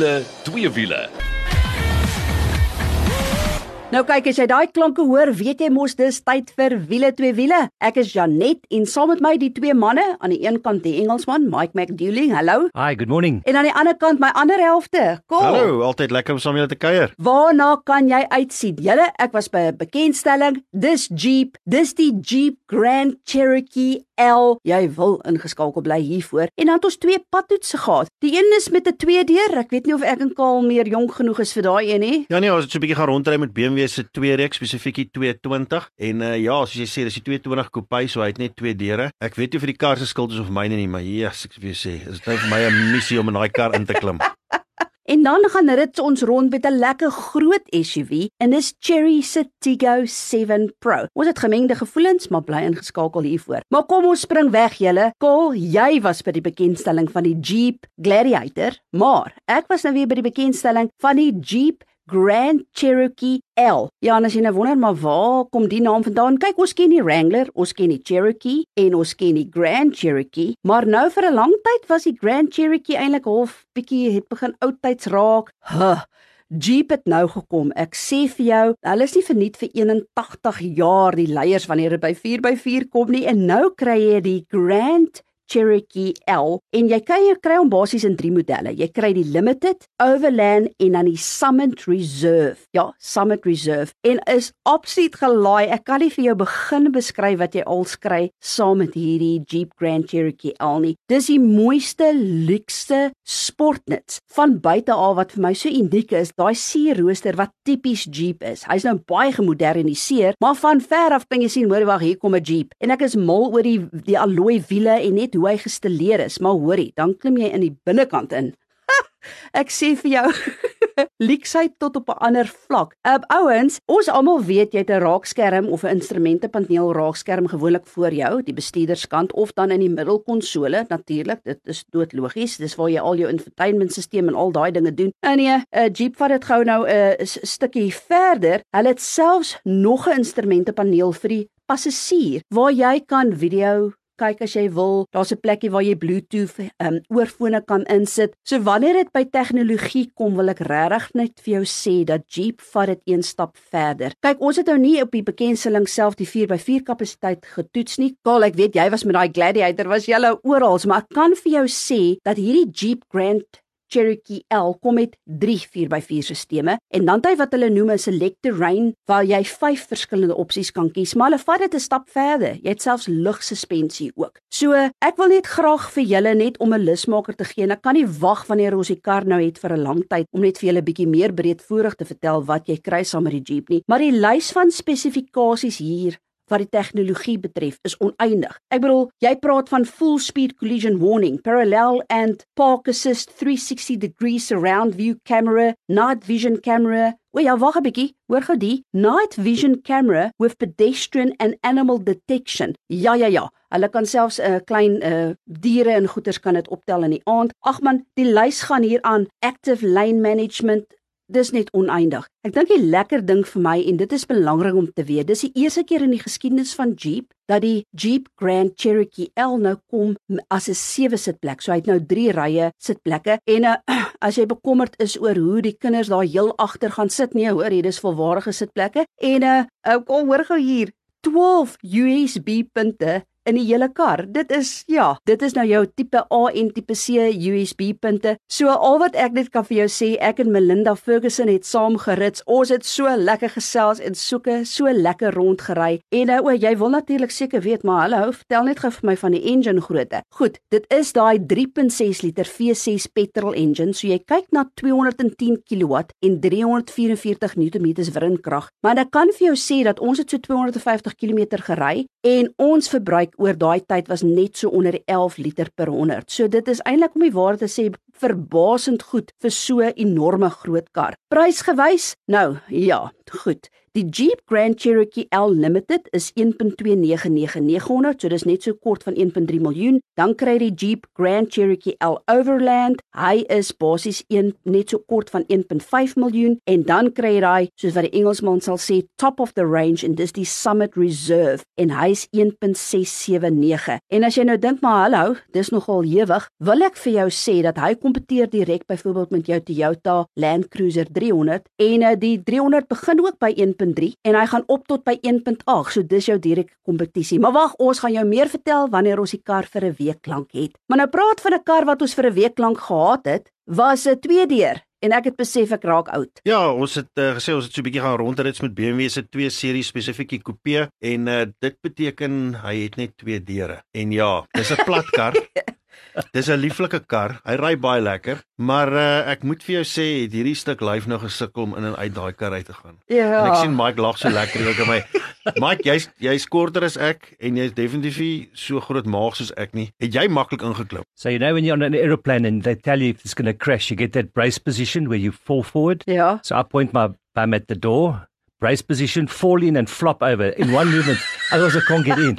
wiele, twee wiele. Nou kyk as jy daai klanke hoor, weet jy mos dis tyd vir wiele twee wiele. Ek is Janet en saam met my die twee manne, aan die een kant die Engelsman Mike McDouling. Hallo. Hi, good morning. En aan die ander kant my ander helfte. Kom. Hallo, altyd lekker om saam julle te kuier. Waarna kan jy uitsien? Julle, ek was by 'n bekendstelling. Dis Jeep, dis die Jeep Grand Cherokee L. Jy wil ingeskakel bly hiervoor. En dan het ons twee padtoetse gehad. Die een is met 'n 2 deur. Ek weet nie of ek en Kaal meer jonk genoeg is vir daai een nie. Ja nee, ons het so 'n bietjie gaan rondry met BMW se 2 reeks, spesifiek die 220 en uh, ja, soos jy sê, dis die 220 coupe, so hy het net twee deure. Ek weet nie of die kar se skuld is of myne nie, maar yes, ek wil sê, dit is nou vir my 'n missie om in daai kar in te klim. En dan gaan rit ons rond met 'n lekker groot SUV en dis Chery se Tiggo 7 Pro. Ons het gemengde gevoelens, maar bly ingeskakel hiervoor. Maar kom ons spring weg julle. Kol, jy was by die bekendstelling van die Jeep Gladiator, maar ek was nou weer by die bekendstelling van die Jeep Grand Cherokee L. Ja, as jy nou wonder maar waar kom die naam vandaan? Kyk, ons ken die Wrangler, ons ken die Cherokee en ons ken die Grand Cherokee, maar nou vir 'n lang tyd was die Grand Cherokee eintlik half bietjie het begin oudtyds raak. Huh. Jeep het nou gekom. Ek sê vir jou, hulle is nie verniet vir 81 jaar die leiers wanneer dit by 4x4 kom nie en nou kry jy die Grand Cherokee L en jy kan jy kry hom basies in drie modelle. Jy kry die Limited, Overland en dan die Summit Reserve. Ja, Summit Reserve en is absoluut gelaai. Ek kan nie vir jou begin beskryf wat jy al skry saam met hierdie Jeep Grand Cherokee L nie. Dis die mooiste, luukste sportnuts van buite al wat vir my so uniek is. Daai C-rooster wat tipies Jeep is. Hy's nou baie gemoderniseer, maar van ver af kan jy sien, hoor wag, hier kom 'n Jeep. En ek is mal oor die die alloy wiele en net hoe hy gestileer is, maar hoorie, dan klim jy in die binnekant in. Ek sê vir jou, leksheid tot op 'n ander vlak. Uh ouens, ons almal weet jy het 'n raakskerm of 'n instrumentepaneel raakskerm gewoonlik voor jou, die bestuurderskant of dan in die middelkonsole, natuurlik, dit is doodlogies. Dis waar jy al jou infotainmentstelsel en al daai dinge doen. En nee, 'n uh, Jeep vat dit gou nou 'n uh, stukkie verder. Hulle het selfs nog 'n instrumentepaneel vir die passasier waar jy kan video kyk as jy wil. Daar's 'n plekkie waar jy Bluetooth um oorfone kan insit. So wanneer dit by tegnologie kom, wil ek regtig net vir jou sê dat Jeep vat dit een stap verder. Kyk, ons het nou nie op die bekendstelling self die 4x4 kapasiteit getoets nie. Kaal, ek weet jy was met daai Gladiator, was jy al oral, maar ek kan vir jou sê dat hierdie Jeep Grand Cherokee L kom met 3 4x4 sisteme en dan het hy wat hulle noem 'n select terrain waar jy 5 verskillende opsies kan kies, maar hulle vat dit 'n stap verder. Jy het selfs lugsuspensie ook. So, ek wil net graag vir julle net om 'n lusmaker te gee ek kan nie wag wanneer ons die kar nou het vir 'n lang tyd om net vir julle bietjie meer breedvoerig te vertel wat jy kry saam met die Jeep nie. Maar die lys van spesifikasies hier wat die tegnologie betref is oneindig. Ek bedoel, jy praat van full speed collision warning, parallel and park assist 360 degree surround view camera, night vision camera. O ja, wag 'n bietjie, hoor gou die night vision camera with pedestrian and animal detection. Ja ja ja, hulle kan selfs 'n uh, klein uh, diere en goeters kan dit optel in die aand. Ag man, die lys gaan hier aan active lane management dis net oneindig. Ek dink die lekker ding vir my en dit is belangrik om te weet, dis die eerste keer in die geskiedenis van Jeep dat die Jeep Grand Cherokee L nou kom as 'n sewe sitplek. So hy het nou 3 rye sitplekke en uh, as jy bekommerd is oor hoe die kinders daar heel agter gaan sit, nee, hoor, hier dis volwaardige sitplekke en uh, kom hoor gou hier 12 USB punte in die hele kar. Dit is ja, dit is nou jou tipe A en tipe C USB punte. So al wat ek net kan vir jou sê, ek en Melinda Ferguson het saam gerits. Ons het so lekker gesels en soeke so lekker rondgery. En nou o, jy wil natuurlik seker weet, maar hallo, vertel net gou vir my van die engine grootte. Goed, dit is daai 3.6 liter V6 petrol engine. So jy kyk na 210 kW en 344 Nm wrinkrag. Maar ek kan vir jou sê dat ons het so 250 km gery en ons verbruik oor daai tyd was net so onder 11 liter per 100. So dit is eintlik om die waarheid te sê verbasend goed vir so 'n enorme groot kar. Prysgewys? Nou, ja, goed. Die Jeep Grand Cherokee L Limited is 1.299900, so dis net so kort van 1.3 miljoen. Dan kry jy die Jeep Grand Cherokee L Overland. Hy is basies 1 net so kort van 1.5 miljoen en dan kry jy daai soos wat die Engelsman sal sê top of the range en dis die Summit Reserve en hy's 1.679. En as jy nou dink maar hallo, dis nogal ewig, wil ek vir jou sê dat hy kom kompeteer direk byvoorbeeld met jou Toyota Land Cruiser 300 en uh, die 300 begin ook by 1.3 en hy gaan op tot by 1.8. So dis jou direkte kompetisie. Maar wag, ons gaan jou meer vertel wanneer ons die kar vir 'n week lank het. Maar nou praat van 'n kar wat ons vir 'n week lank gehad het, was 'n twee deur en ek het besef ek raak oud. Ja, ons het uh, gesê ons het so 'n bietjie gaan rondrit met BMW se twee series spesifiek die coupe en uh, dit beteken hy het net twee deure. En ja, dis 'n plat kar. Dis 'n lieflike kar. Hy ry baie lekker, maar uh, ek moet vir jou sê, het hierdie stuk lyf nou gesukkel om in en uit daai kar uit te gaan. Ja. En ek sien Mike lag so lekker ook aan my. Mike, jy's jy's korter as ek en jy's definitief nie so groot maag soos ek nie. Het jy maklik ingeklim? So you know when you're on an aeroplane and they tell you if it's going to crash, you get that brace position where you fall forward. Ja. So I point my bum at the door, brace position, fall in and flop over in one movement. Otherwise I can't get in.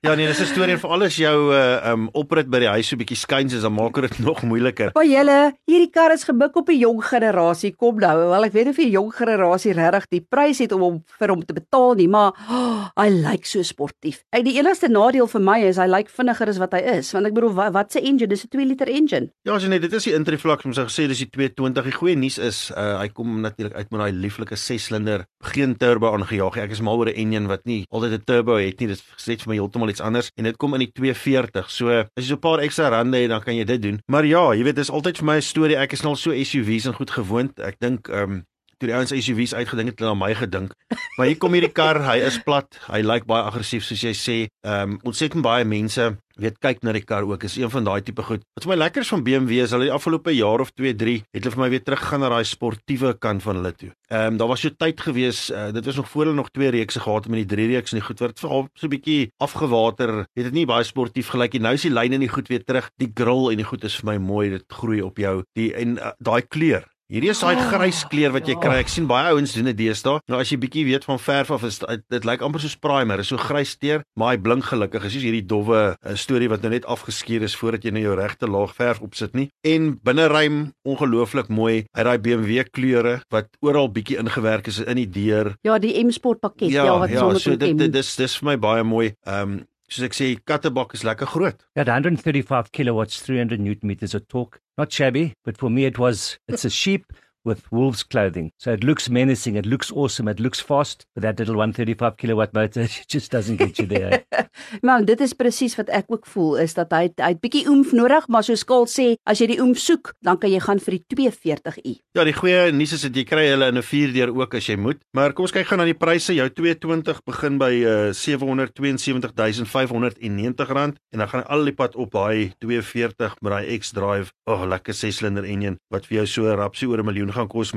Ja nee, dis 'n storie vir alles jou uh um oprit by die huis so bietjie skuins is dan maak dit nog moeiliker. Maar julle, hierdie kar is gebuk op die jong generasie. Kom nou, wel ek weet of die jong generasie regtig die prys het om hom vir hom te betaal nie, maar oh, hy lyk so sportief. Ek die enigste nadeel vir my is hy lyk vinniger as wat hy is, want ek bedoel wat, wat se engine? Dis 'n 2 liter engine. Ja, so net dit is die intri vlak soos ek gesê dis die 220. Die goeie nuus is uh hy kom natuurlik uit met daai lieflike 6-silinder, geen turbo aangejaag nie. Ek is mal oor 'n engine wat nie altyd 'n turbo het nie. Dit sê vir my heeltemal iets anders en dit kom in die 240. So as jy so 'n paar ekstra rande het, dan kan jy dit doen. Maar ja, jy weet, dis altyd vir my 'n storie. Ek is nou al so SUV's en goed gewoond. Ek dink ehm um, toe die ouens SUV's uitgedink het, het hulle aan my gedink. Maar hier kom hierdie kar, hy is plat. Hy lyk baie aggressief soos jy sê. Ehm um, ontsettend baie mense weet kyk na die kar ook is een van daai tipe goed. Wat vir my lekker is van BMW is hulle die afgelope jaar of 2, 3 het hulle vir my weer teruggegaan na daai sportiewe kant van hulle toe. Ehm um, daar was so tyd gewees, uh, dit was nog voor hulle nog twee reekse gehad met die drie reeks en die goed vir so 'n bietjie afgewater. Het dit nie baie sportief gelyk nie. Nou is die lyne in die goed weer terug. Die grill en die goed is vir my mooi. Dit groei op jou. Die en uh, daai kleur Hierdie is daai grys kleur wat jy kry. Ek sien baie ouens doen dit deesdae. Nou as jy bietjie weet van verf af is dit, dit lyk amper soos primer. Is so grys steur, maar hy blink gelukkig. Is hierdie dowwe uh, storie wat nou net afgeskeer is voordat jy nou jou regte laag verf opsit nie. En binneruim ongelooflik mooi. Hy daai BMW kleure wat oral bietjie ingewerk is in die deur. Ja, die M Sport pakket, ja, ja wat ja, sonder so dit, dit dis dis vir my baie mooi. Ehm um, soos ek sê, kattebak is lekker groot. At 135 kilowatts, 300 newton meters of torque. Not shabby, but for me it was, it's a sheep with wolves clothing. So it looks menacing, it looks awesome, it looks fast, but that little 135 kilowatt motor just doesn't get you there. Maar dit is presies wat ek ook voel is dat hy hy het bietjie oomf nodig, maar soos Kol sê, as jy die oomf soek, dan kan jy gaan vir die 240i. Ja, die goeie nuus is dat jy kry hulle in 'n 4deur ook as jy moet. Maar kom ons kyk gou na die pryse. Jou 220 begin by uh, 772590 rand en dan gaan hy al die pad op daai 240 met daai X-Drive. O, oh, lekker 6-silinder engine wat vir jou so rapsie oor 'n miljoen gaan kos,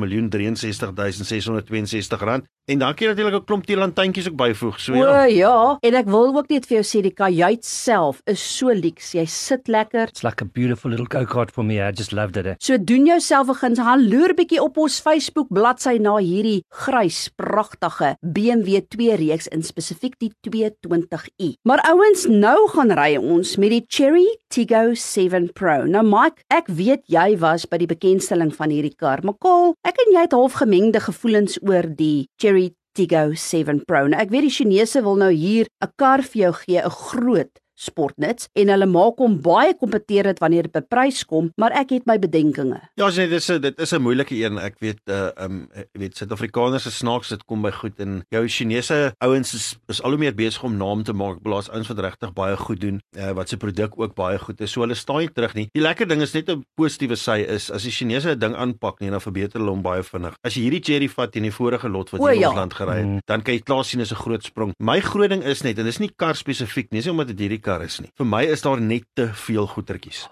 1,63662 rand. En dan kan jy natuurlik 'n klomp teelantuintjies ook byvoeg. So O ja. ja, en ek wil ook net vir jou sê die kajuit self is so lyks. Jy sit lekker. It's like a beautiful little go-kart for me. I just loved it. eh. So doen jouself 'n guns, gaan loer bietjie op ons Facebook bladsy na hierdie grys pragtige BMW 2 reeks in spesifiek die 220i. Maar ouens, nou gaan ry ons met die Chery Tiggo 7 Pro. Nou Mike, ek weet jy was by die bekendstelling van hierdie kar. Maar Kol, ek en jy het half gemengde gevoelens oor die Chery Tiggo 7 Pro. Nou ek weet die Chinese wil nou hier 'n kar vir jou gee, 'n groot sportnuts en hulle maak hom baie kompeterend wanneer dit by prys kom, maar ek het my bedenkinge. Ja, sien dit is 'n dit is 'n moeilike een. Ek weet uh um ek weet Suid-Afrikaners is snaaks dit kom by goed en jou Chinese ouens is is al hoe meer besig om naam te maak. Blaas ouens wat regtig baie goed doen, uh, wat se produk ook baie goed is. So hulle staan nie terug nie. Die lekker ding is net 'n positiewe sy is as die Chinese 'n ding aanpak nie, dan verbeter hulle hom baie vinnig. As jy hierdie cherry vat in die vorige lot wat in ja. ons land gery het, Mm. dan kan jy klaar sien is 'n groot sprong. My groot ding is net en dis nie kar spesifiek nie, dis nie omdat dit hierdie kar is nie. Vir my is daar net te veel goetertjies.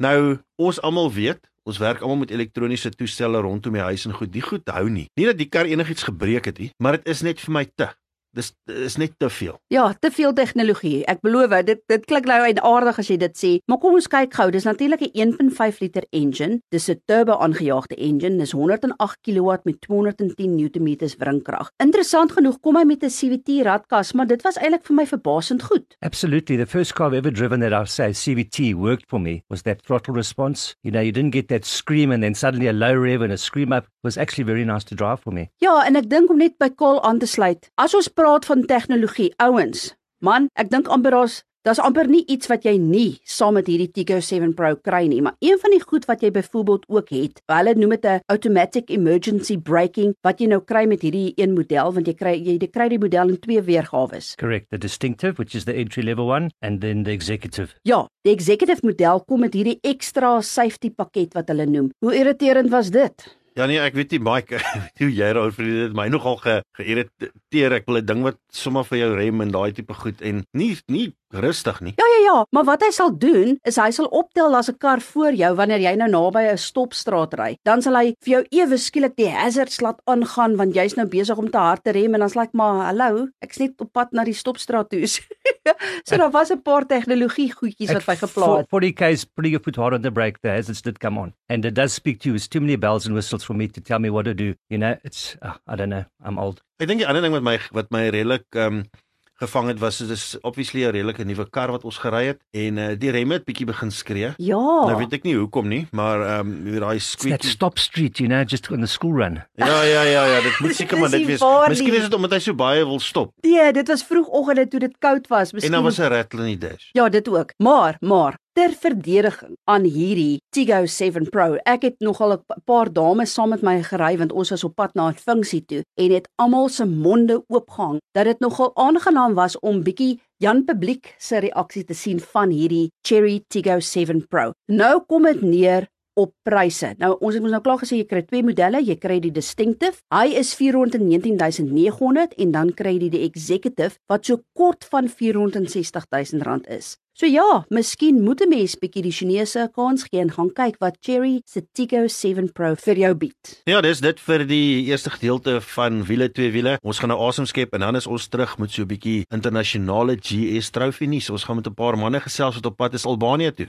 Nou, ons almal weet, ons werk almal met elektroniese toestelle rondom die huis en goed. Die goed hou nie. Nie dat die kar enigiets gebreek het nie, maar dit is net vir my te. Dis is net te veel. Ja, te veel tegnologie. Ek beloof, dit dit klink nou aardig as jy dit sê, maar kom ons kyk gou. Dis natuurlik 'n 1.5 liter engine. Dis 'n turbo aangejaagde engine. Dis 108 kW met 210 Nm wringkrag. Interessant genoeg kom hy met 'n CVT radkas, maar dit was eintlik vir my verbasend goed. Absolutely. The first car I've ever driven that I'll say CVT worked for me was that throttle response. You know, you didn't get that scream and then suddenly a low rev and a scream up. It was actually very nice to drive for me. Ja, en ek dink om net by Kol aan te sluit. As ons praat van tegnologie, ouens, man, ek dink amper daar's Daar's amper nie iets wat jy nie saam met hierdie Tigo 7 Pro kry nie, maar een van die goed wat jy byvoorbeeld ook het, hulle noem dit 'n automatic emergency braking wat jy nou kry met hierdie een model want jy kry jy kry die model in twee weergawe. Correct, the distinctive which is the entry level one and then the executive. Ja, die executive model kom met hierdie ekstra safety pakket wat hulle noem. Hoe irriterend was dit? Ja nee, ek weet nie Mike, hoe jy daaroor vir dit my nogal ge, geïrriteer. Ek wil 'n ding wat sommer vir jou rem en daai tipe goed en nie nie rustig nie. Ja ja ja, maar wat hy sal doen is hy sal optel as 'n kar voor jou wanneer jy nou naby 'n stopstraat ry. Dan sal hy vir jou ewe skielik die hazards laat aangaan want jy's nou besig om te hard te rem en dan's like maar hallo, ek's net op pad na die stopstraat toe. so daar was 'n paar tegnologie goedjies wat hy geplaas het. For the case putting your foot hard on the brake the hazards did come on. And it does speak to you. It's too many bells and whistles for me to tell me what to do. You know, it's uh, I don't know. I'm old. Ek dink die ander ding wat my wat my redelik um, gevang het was dit is obviously 'n redelike nuwe kar wat ons gery het en uh, die remme het bietjie begin skree. Ja. Nou weet ek nie hoekom nie, maar ehm um, daai squeak. That stop street, you know, just on the school run. Ja ja ja ja, dit moet seker maar dit wees. Miskien is dit omdat hy so baie wil stop. Nee, dit was vroegoggende toe dit koud was. Miskien En dan was 'n rattle in die dash. Ja, dit ook. Maar, maar ter verdediging aan hierdie Tigo 7 Pro. Ek het nogal 'n paar dames saam met my gery want ons was op pad na 'n funksie toe en het almal se monde oopgehang dat dit nogal aangenaam was om bietjie Jan publiek se reaksie te sien van hierdie Cherry Tigo 7 Pro. Nou kom dit neer op pryse. Nou ons het mos nou klaar gesê jy kry twee modelle, jy kry die Distinctive. Hy is 419900 en dan kry jy die Executive wat so kort van 460000 rand is. So ja, miskien moet 'n mens bietjie die Chinese kans gee en gaan kyk wat Cherry se Tigo 7 Pro vir jou bied. Ja, dis dit vir die eerste gedeelte van wiele twee wiele. Ons gaan nou asem skep en dan is ons terug met so 'n bietjie internasionale GS trofee nuus. Ons gaan met 'n paar manne gesels wat op pad is Albanië toe.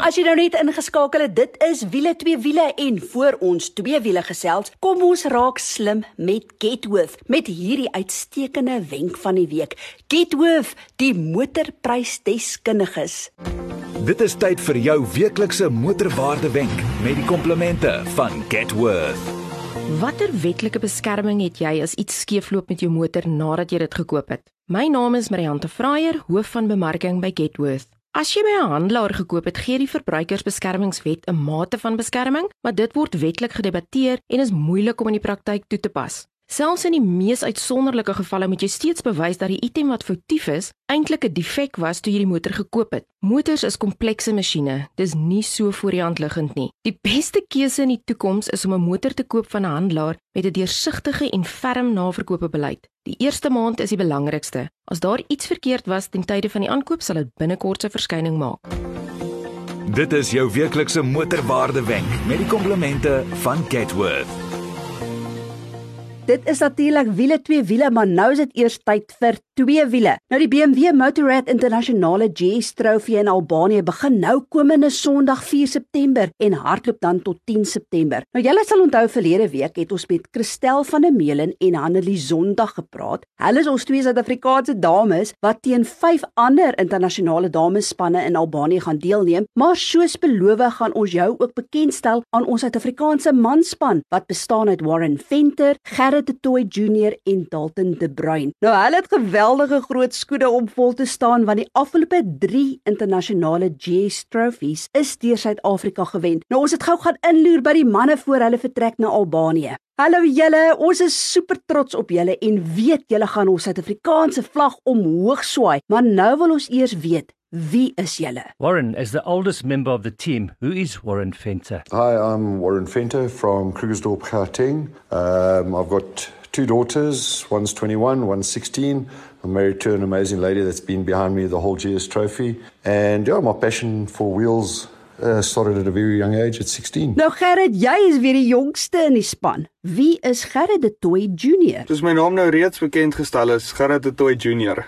As jy nou net ingeskakel het, dit is wiele twee wiele en voor ons twee wiele gesels, kom ons raak slim met Getworth met hierdie uitstekende wenk van die week. Getworth, die motorprysdeskundiges. Dit is tyd vir jou weeklikse motorwaarde wenk met die komplimente van Getworth. Watter wetlike beskerming het jy as iets skeefloop met jou motor nadat jy dit gekoop het? My naam is Mariante Fraier, hoof van bemarking by Getworth. As jy by 'n handelaar gekoop het, gee die Verbruikersbeskermingswet 'n mate van beskerming, maar dit word wetlik gedebatteer en is moeilik om in die praktyk toe te pas. Selfs in die mees uitsonderlike gevalle moet jy steeds bewys dat die item wat foutief is, eintlik 'n defek was toe jy die motor gekoop het. Motors is komplekse masjiene, dis nie so voor die hand liggend nie. Die beste keuse in die toekoms is om 'n motor te koop van 'n handelaar met 'n deursigtige en ferm naverkoopbeleid. Die eerste maand is die belangrikste. As daar iets verkeerd was ten tye van die aankoop, sal dit binnekort 'n verskyning maak. Dit is jou weeklikse motorwaarde wenk met die komplimente van Getworth. Dit is natuurlik wiele twee wiele, maar nou is dit eers tyd vir twee wiele. Nou die BMW Motorrad Internasionale GS Trofee in Albanië begin nou komende Sondag 4 September en hardloop dan tot 10 September. Nou julle sal onthou verlede week het ons met Christel van der Meulen en Hanelie Sondag gepraat. Hulle is ons twee Suid-Afrikaanse dames wat teen vyf ander internasionale damesspanne in Albanië gaan deelneem, maar soos beloof gaan ons jou ook bekendstel aan ons Suid-Afrikaanse manspan wat bestaan uit Warren Venter, Gerrit Gerrit de Tooy Junior en Dalton de Bruin. Nou hulle het geweldige groot skoede om vol te staan want die afgelope 3 internasionale GS Trophies is deur Suid-Afrika gewen. Nou ons het gou gaan inloer by die manne voor hulle vertrek na Albanië. Hallo julle, ons is super trots op julle en weet julle gaan ons Suid-Afrikaanse vlag omhoog swaai, maar nou wil ons eers weet Wie is julle? Warren, as the oldest member of the team, who is Warren Fenter? Hi, I'm Warren Fenter from Krugersdorp, Gauteng. Um, I've got two daughters, one's 21, one's 16. I'm married to an amazing lady that's been behind me the whole GS trophy. And yeah, my passion for wheels uh, started at a very young age, at 16. Nou Gerrit, jy is weer die jongste in die span. Wie is Gerrit de Toey Junior? Soos my naam nou reeds bekend gestel is, Gerrit de Toey Junior.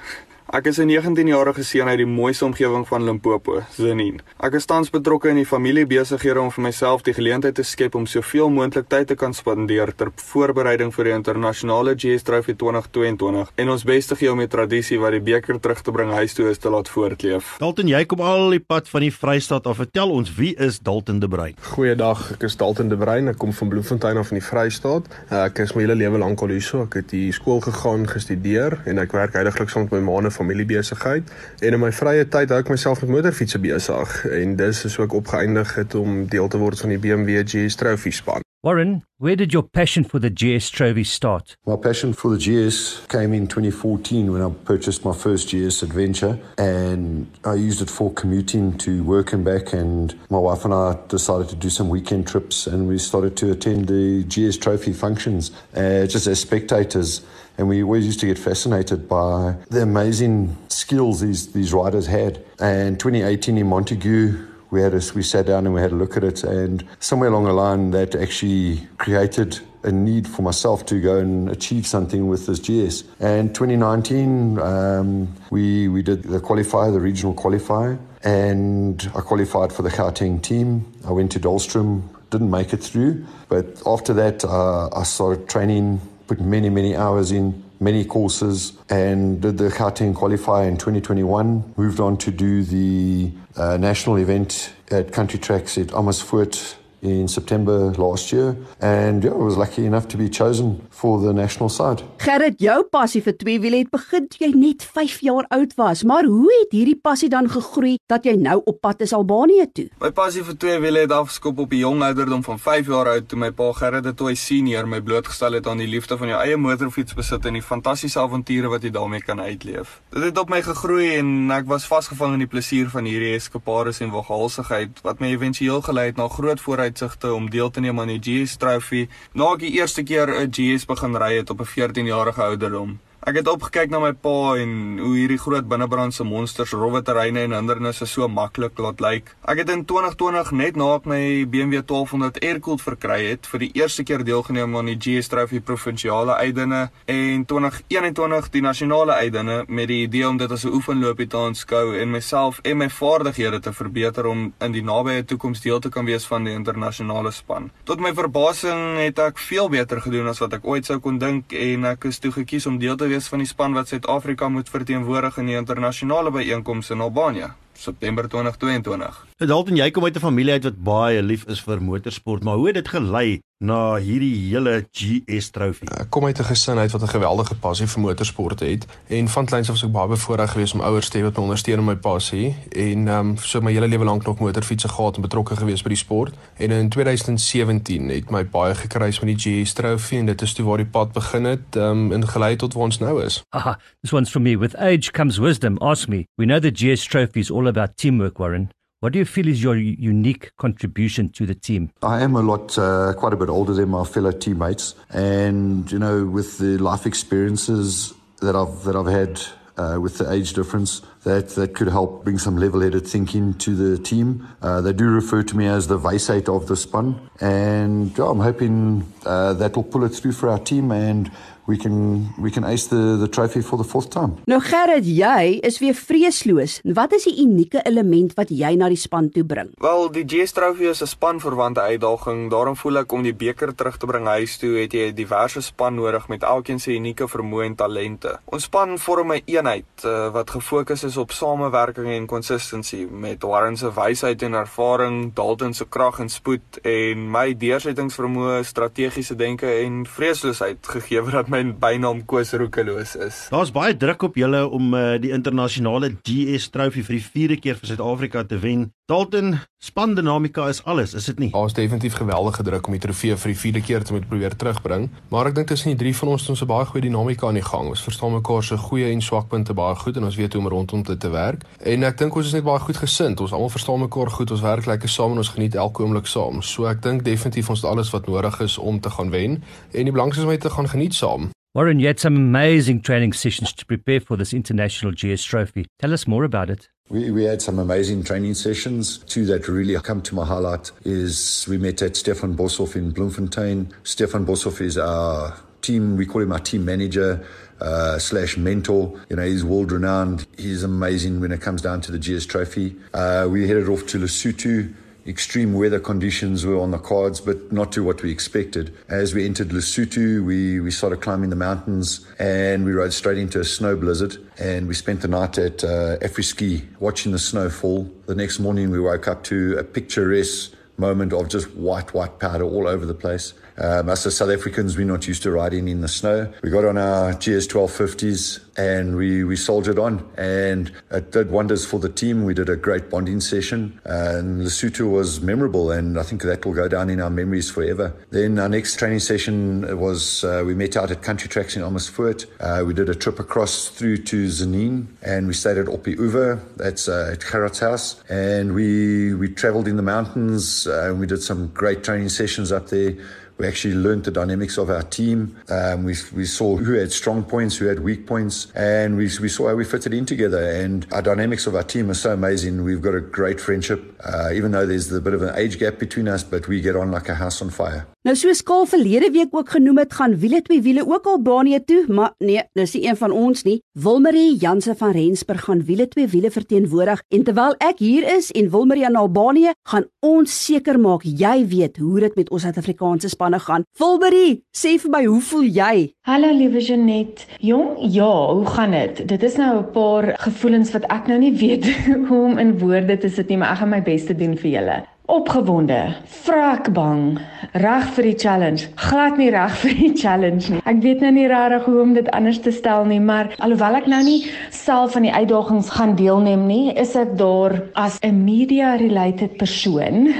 Ek is 'n 19-jarige seun uit die mooiste omgewing van Limpopo, Zenin. Ek is tans betrokke in die familiebesighede om vir myself die geleentheid te skep om soveel moontlik tyd te kan spandeer ter voorbereiding vir die internasionale GS Trophy 2022 en ons bes te gee om die tradisie wat die beker terug te bring huis toe is te laat voortleef. Dalton, jy kom al die pad van die Vrystaat af. Vertel ons, wie is Dalton de Bruin? Goeiedag, ek is Dalton de Bruin. Ek kom van Bloemfontein af in die Vrystaat. Ek is my hele lewe lank al hier so. Ek het hier skool gegaan, gestudeer en ek werk heidaglik saam met my ma familiebesigheid. En in my vrye tyd hou ek myself met motorfietsse besig en dis is ek opgeëindig het om deel te word van die BMW GS Trophy span. Warren, where did your passion for the GS Trophy start? My passion for the GS came in 2014 when I purchased my first GS Adventure and I used it for commuting to work and back and my wife and I decided to do some weekend trips and we started to attend the GS Trophy functions uh, just as spectators and we always used to get fascinated by the amazing skills these, these riders had. And 2018 in Montague, we had a, we sat down and we had a look at it and somewhere along the line that actually created a need for myself to go and achieve something with this GS. And 2019, um, we we did the qualifier, the regional qualifier, and I qualified for the Gauteng team. I went to Dahlstrom, didn't make it through, but after that, uh, I started training, put many many hours in. Many courses and did the Gauteng qualifier in 2021. Moved on to do the uh, national event at Country Tracks at Amersfoort in September last year. And yeah, I was lucky enough to be chosen for the national side. Gerrit, jou passie vir tweewiele het begin toe jy net 5 jaar oud was, maar hoe het hierdie passie dan gegroei dat jy nou op pad is Albanië toe? My passie vir tweewiele het afgeskop op die jong ouderdom van 5 jaar oud toe my pa Gerrit de Toey senior my blootgestel het aan die liefde van jou eie motorfiets besit en die fantastiese avonture wat jy daarmee kan uitleef. Dit het op my gegroei en ek was vasgevang in die plesier van hierdie eskapades en waghalsigheid wat my éventueel gelei het na groot vooruitsigte om deel te neem aan die GS Trophy na ek die eerste keer 'n GS begin ry het op 'n 14-jarige ouderdom. Ek het opgekyk na my pa en hoe hierdie groot binnebrandse monsters rowwe terreine en hindernisse so maklik laat lyk. Ek het in 2020 net na ek my BMW 1200 air-cooled verkry het, vir die eerste keer deelgeneem aan die GS Trophy provinsiale uitdinge en 2021 die nasionale uitdinge met die idee om dit as 'n oefenloopie te aanskou en myself en my vaardighede te verbeter om in die nabye toekoms deel te kan wees van die internasionale span. Tot my verbasing het ek veel beter gedoen as wat ek ooit sou kon dink en ek is toe gekies om deel te wees van die span wat Suid-Afrika moet verteenwoordig in die internasionale byeenkomste in Albanië, September 2022. Nou Dalton, jy kom uit 'n familie uit wat baie lief is vir motorsport, maar hoe het dit gelei na hierdie hele GS trofee? Ek kom uit 'n gesin uit wat 'n geweldige passie vir motorsport het en van kleins af was ek baie bevoorreg geweest om ouers te hê wat my ondersteun in my passie en ehm um, so my hele lewe lank nog motorfietsse gehad en betrokke geweest by die sport. En in 2017 het my baie gekruis met die GS trofee en dit is toe waar die pad begin het ehm um, en gelei tot waar ons nou is. Aha, this one's from me. With age comes wisdom. Ask me. We know the GS Trophy is all about teamwork, Warren. What do you feel is your unique contribution to the team? I am a lot, uh, quite a bit older than my fellow teammates, and you know, with the life experiences that I've that I've had uh, with the age difference, that that could help bring some level-headed thinking to the team. Uh, they do refer to me as the Weisheit of the spun, and I'm hoping uh, that will pull it through for our team and. We can we can ace the the trophy for the fourth time. Nou Gerrit, jy is weer vreesloos. Wat is die unieke element wat jy na die span toe bring? Wel, die GS Trophy is 'n spanverwante uitdaging. Daarom voel ek om die beker terug te bring huis toe, het jy 'n diverse span nodig met elkeen se unieke vermoë en talente. Ons span vorm 'n eenheid uh, wat gefokus is op samewerking en consistency met Warren se wysheid en ervaring, Dalton se krag en spoed en my deursettingsvermoë, strategiese denke en vreesloosheid gegee dat my bynaam Koos Roekeloos is. Daar's baie druk op julle om uh, die internasionale GS trofee vir die vierde keer vir Suid-Afrika te wen. Dalton, span dinamika is alles, is dit nie? Daar's definitief geweldige druk om die trofee vir die vierde keer te moet probeer terugbring, maar ek dink tussen die drie van ons het ons 'n baie goeie dinamika aan die gang. Ons verstaan mekaar se goeie en swakpunte baie goed en ons weet hoe om rondom dit te werk. En ek dink ons is net baie goed gesind. Ons almal verstaan mekaar goed. Ons werk lekker saam en ons geniet elke oomblik saam. So ek dink definitief ons het alles wat nodig is om te gaan wen en die belangrikste is om net te gaan geniet saam. Warren, you had some amazing training sessions to prepare for this international GS Trophy. Tell us more about it. We, we had some amazing training sessions. Two that really come to my highlight is we met at Stefan Boshoff in Bloemfontein. Stefan Boshoff is our team, we call him our team manager. Uh, slash mentor. You know, he's world renowned. He's amazing when it comes down to the GS Trophy. Uh, we headed off to Lesotho. Extreme weather conditions were on the cards, but not to what we expected. As we entered Lesotho, we, we started climbing the mountains and we rode straight into a snow blizzard. And we spent the night at uh, Afriski watching the snow fall. The next morning, we woke up to a picturesque moment of just white, white powder all over the place. Um, us as South Africans, we're not used to riding in the snow. We got on our GS 1250s and we, we soldiered on, and it did wonders for the team. We did a great bonding session, and Lesotho was memorable, and I think that will go down in our memories forever. Then our next training session was uh, we met out at Country Tracks in Amersfoort. Uh, we did a trip across through to Zanin, and we stayed at Opi Uwe, that's uh, at Gerard's house, and we we travelled in the mountains, uh, and we did some great training sessions up there. We actually learned the dynamics of our team. Um, we, we saw who had strong points, who had weak points, and we, we saw how we fitted in together. And our dynamics of our team are so amazing. We've got a great friendship, uh, even though there's a bit of an age gap between us, but we get on like a house on fire. Nou soos Kaal verlede week ook genoem het, gaan wiele twee wiele ook Albanië toe, maar nee, dis nie een van ons nie. Wilmarie Janse van Rensburg gaan wiele twee wiele verteenwoordig en terwyl ek hier is en Wilmarie in Albanië, gaan ons seker maak jy weet hoe dit met ons Suid-Afrikaanse spanne gaan. Wilmarie, sê vir my, hoe voel jy? Hallo liewe Janet. Jong, ja, hoe gaan dit? Dit is nou 'n paar gevoelens wat ek nou nie weet hoe om in woorde te sit nie, maar ek gaan my bes te doen vir julle opgewonde, vrek bang, reg vir die challenge. Glad nie reg vir die challenge nie. Ek weet nou nie regtig hoe om dit anders te stel nie, maar alhoewel ek nou nie self van die uitdagings gaan deelneem nie, is ek daar as 'n media related persoon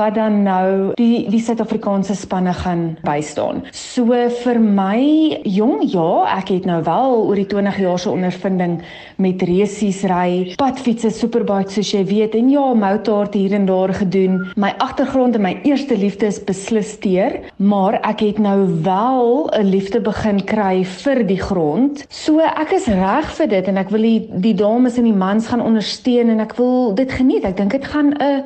wat dan nou die die Suid-Afrikaanse spanne gaan bystaan. So vir my jong ja, ek het nou wel oor die 20 jaar se ondervinding met resies ry, padfietsse, superbike soos jy weet en ja, motorhard hier en daar gedoen doen. My agtergrond en my eerste liefde is beslis teer, maar ek het nou wel 'n liefde begin kry vir die grond. So ek is reg vir dit en ek wil die, die dames en die mans gaan ondersteun en ek wil dit geniet. Ek dink dit gaan 'n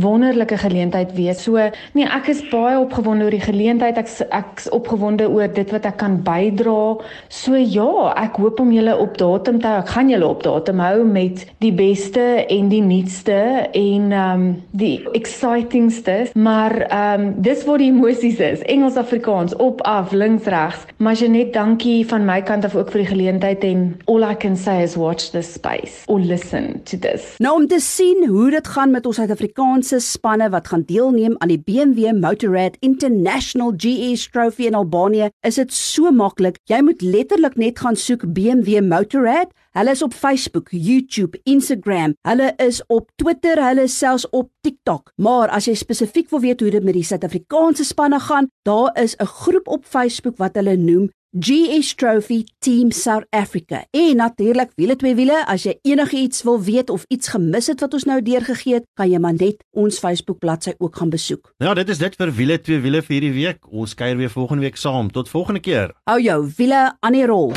wonderlike geleentheid wees. So nee, ek is baie opgewonde oor die geleentheid. Ek ek's opgewonde oor dit wat ek kan bydra. So ja, ek hoop om julle op datum te hou. Ek gaan julle op datum hou met die beste en die nuutste en ehm um, die excitingste. Maar ehm um, dis waar die emosies is. Engels Afrikaans op af links regs. Maar Janet, dankie van my kant af ook vir die geleentheid en all I can say is watch this space or listen to this. Nou om te sien hoe dit gaan met ons Suid-Afrikaanse Afrikaanse spanne wat gaan deelneem aan die BMW Motorrad International GS Trophy in Albanië, is dit so maklik. Jy moet letterlik net gaan soek BMW Motorrad. Hulle is op Facebook, YouTube, Instagram. Hulle is op Twitter, hulle is selfs op TikTok. Maar as jy spesifiek wil weet hoe dit met die Suid-Afrikaanse spanne gaan, daar is 'n groep op Facebook wat hulle noem GS Trophy Team South Africa. En natuurlik wiele twee wiele, as jy enigiets wil weet of iets gemis het wat ons nou deurgegee het, kan jy maar net ons Facebook bladsy ook gaan besoek. Ja, dit is dit vir wiele twee wiele vir hierdie week. Ons kuier weer volgende week saam. Tot volgende keer. Hou jou wiele aan die rol.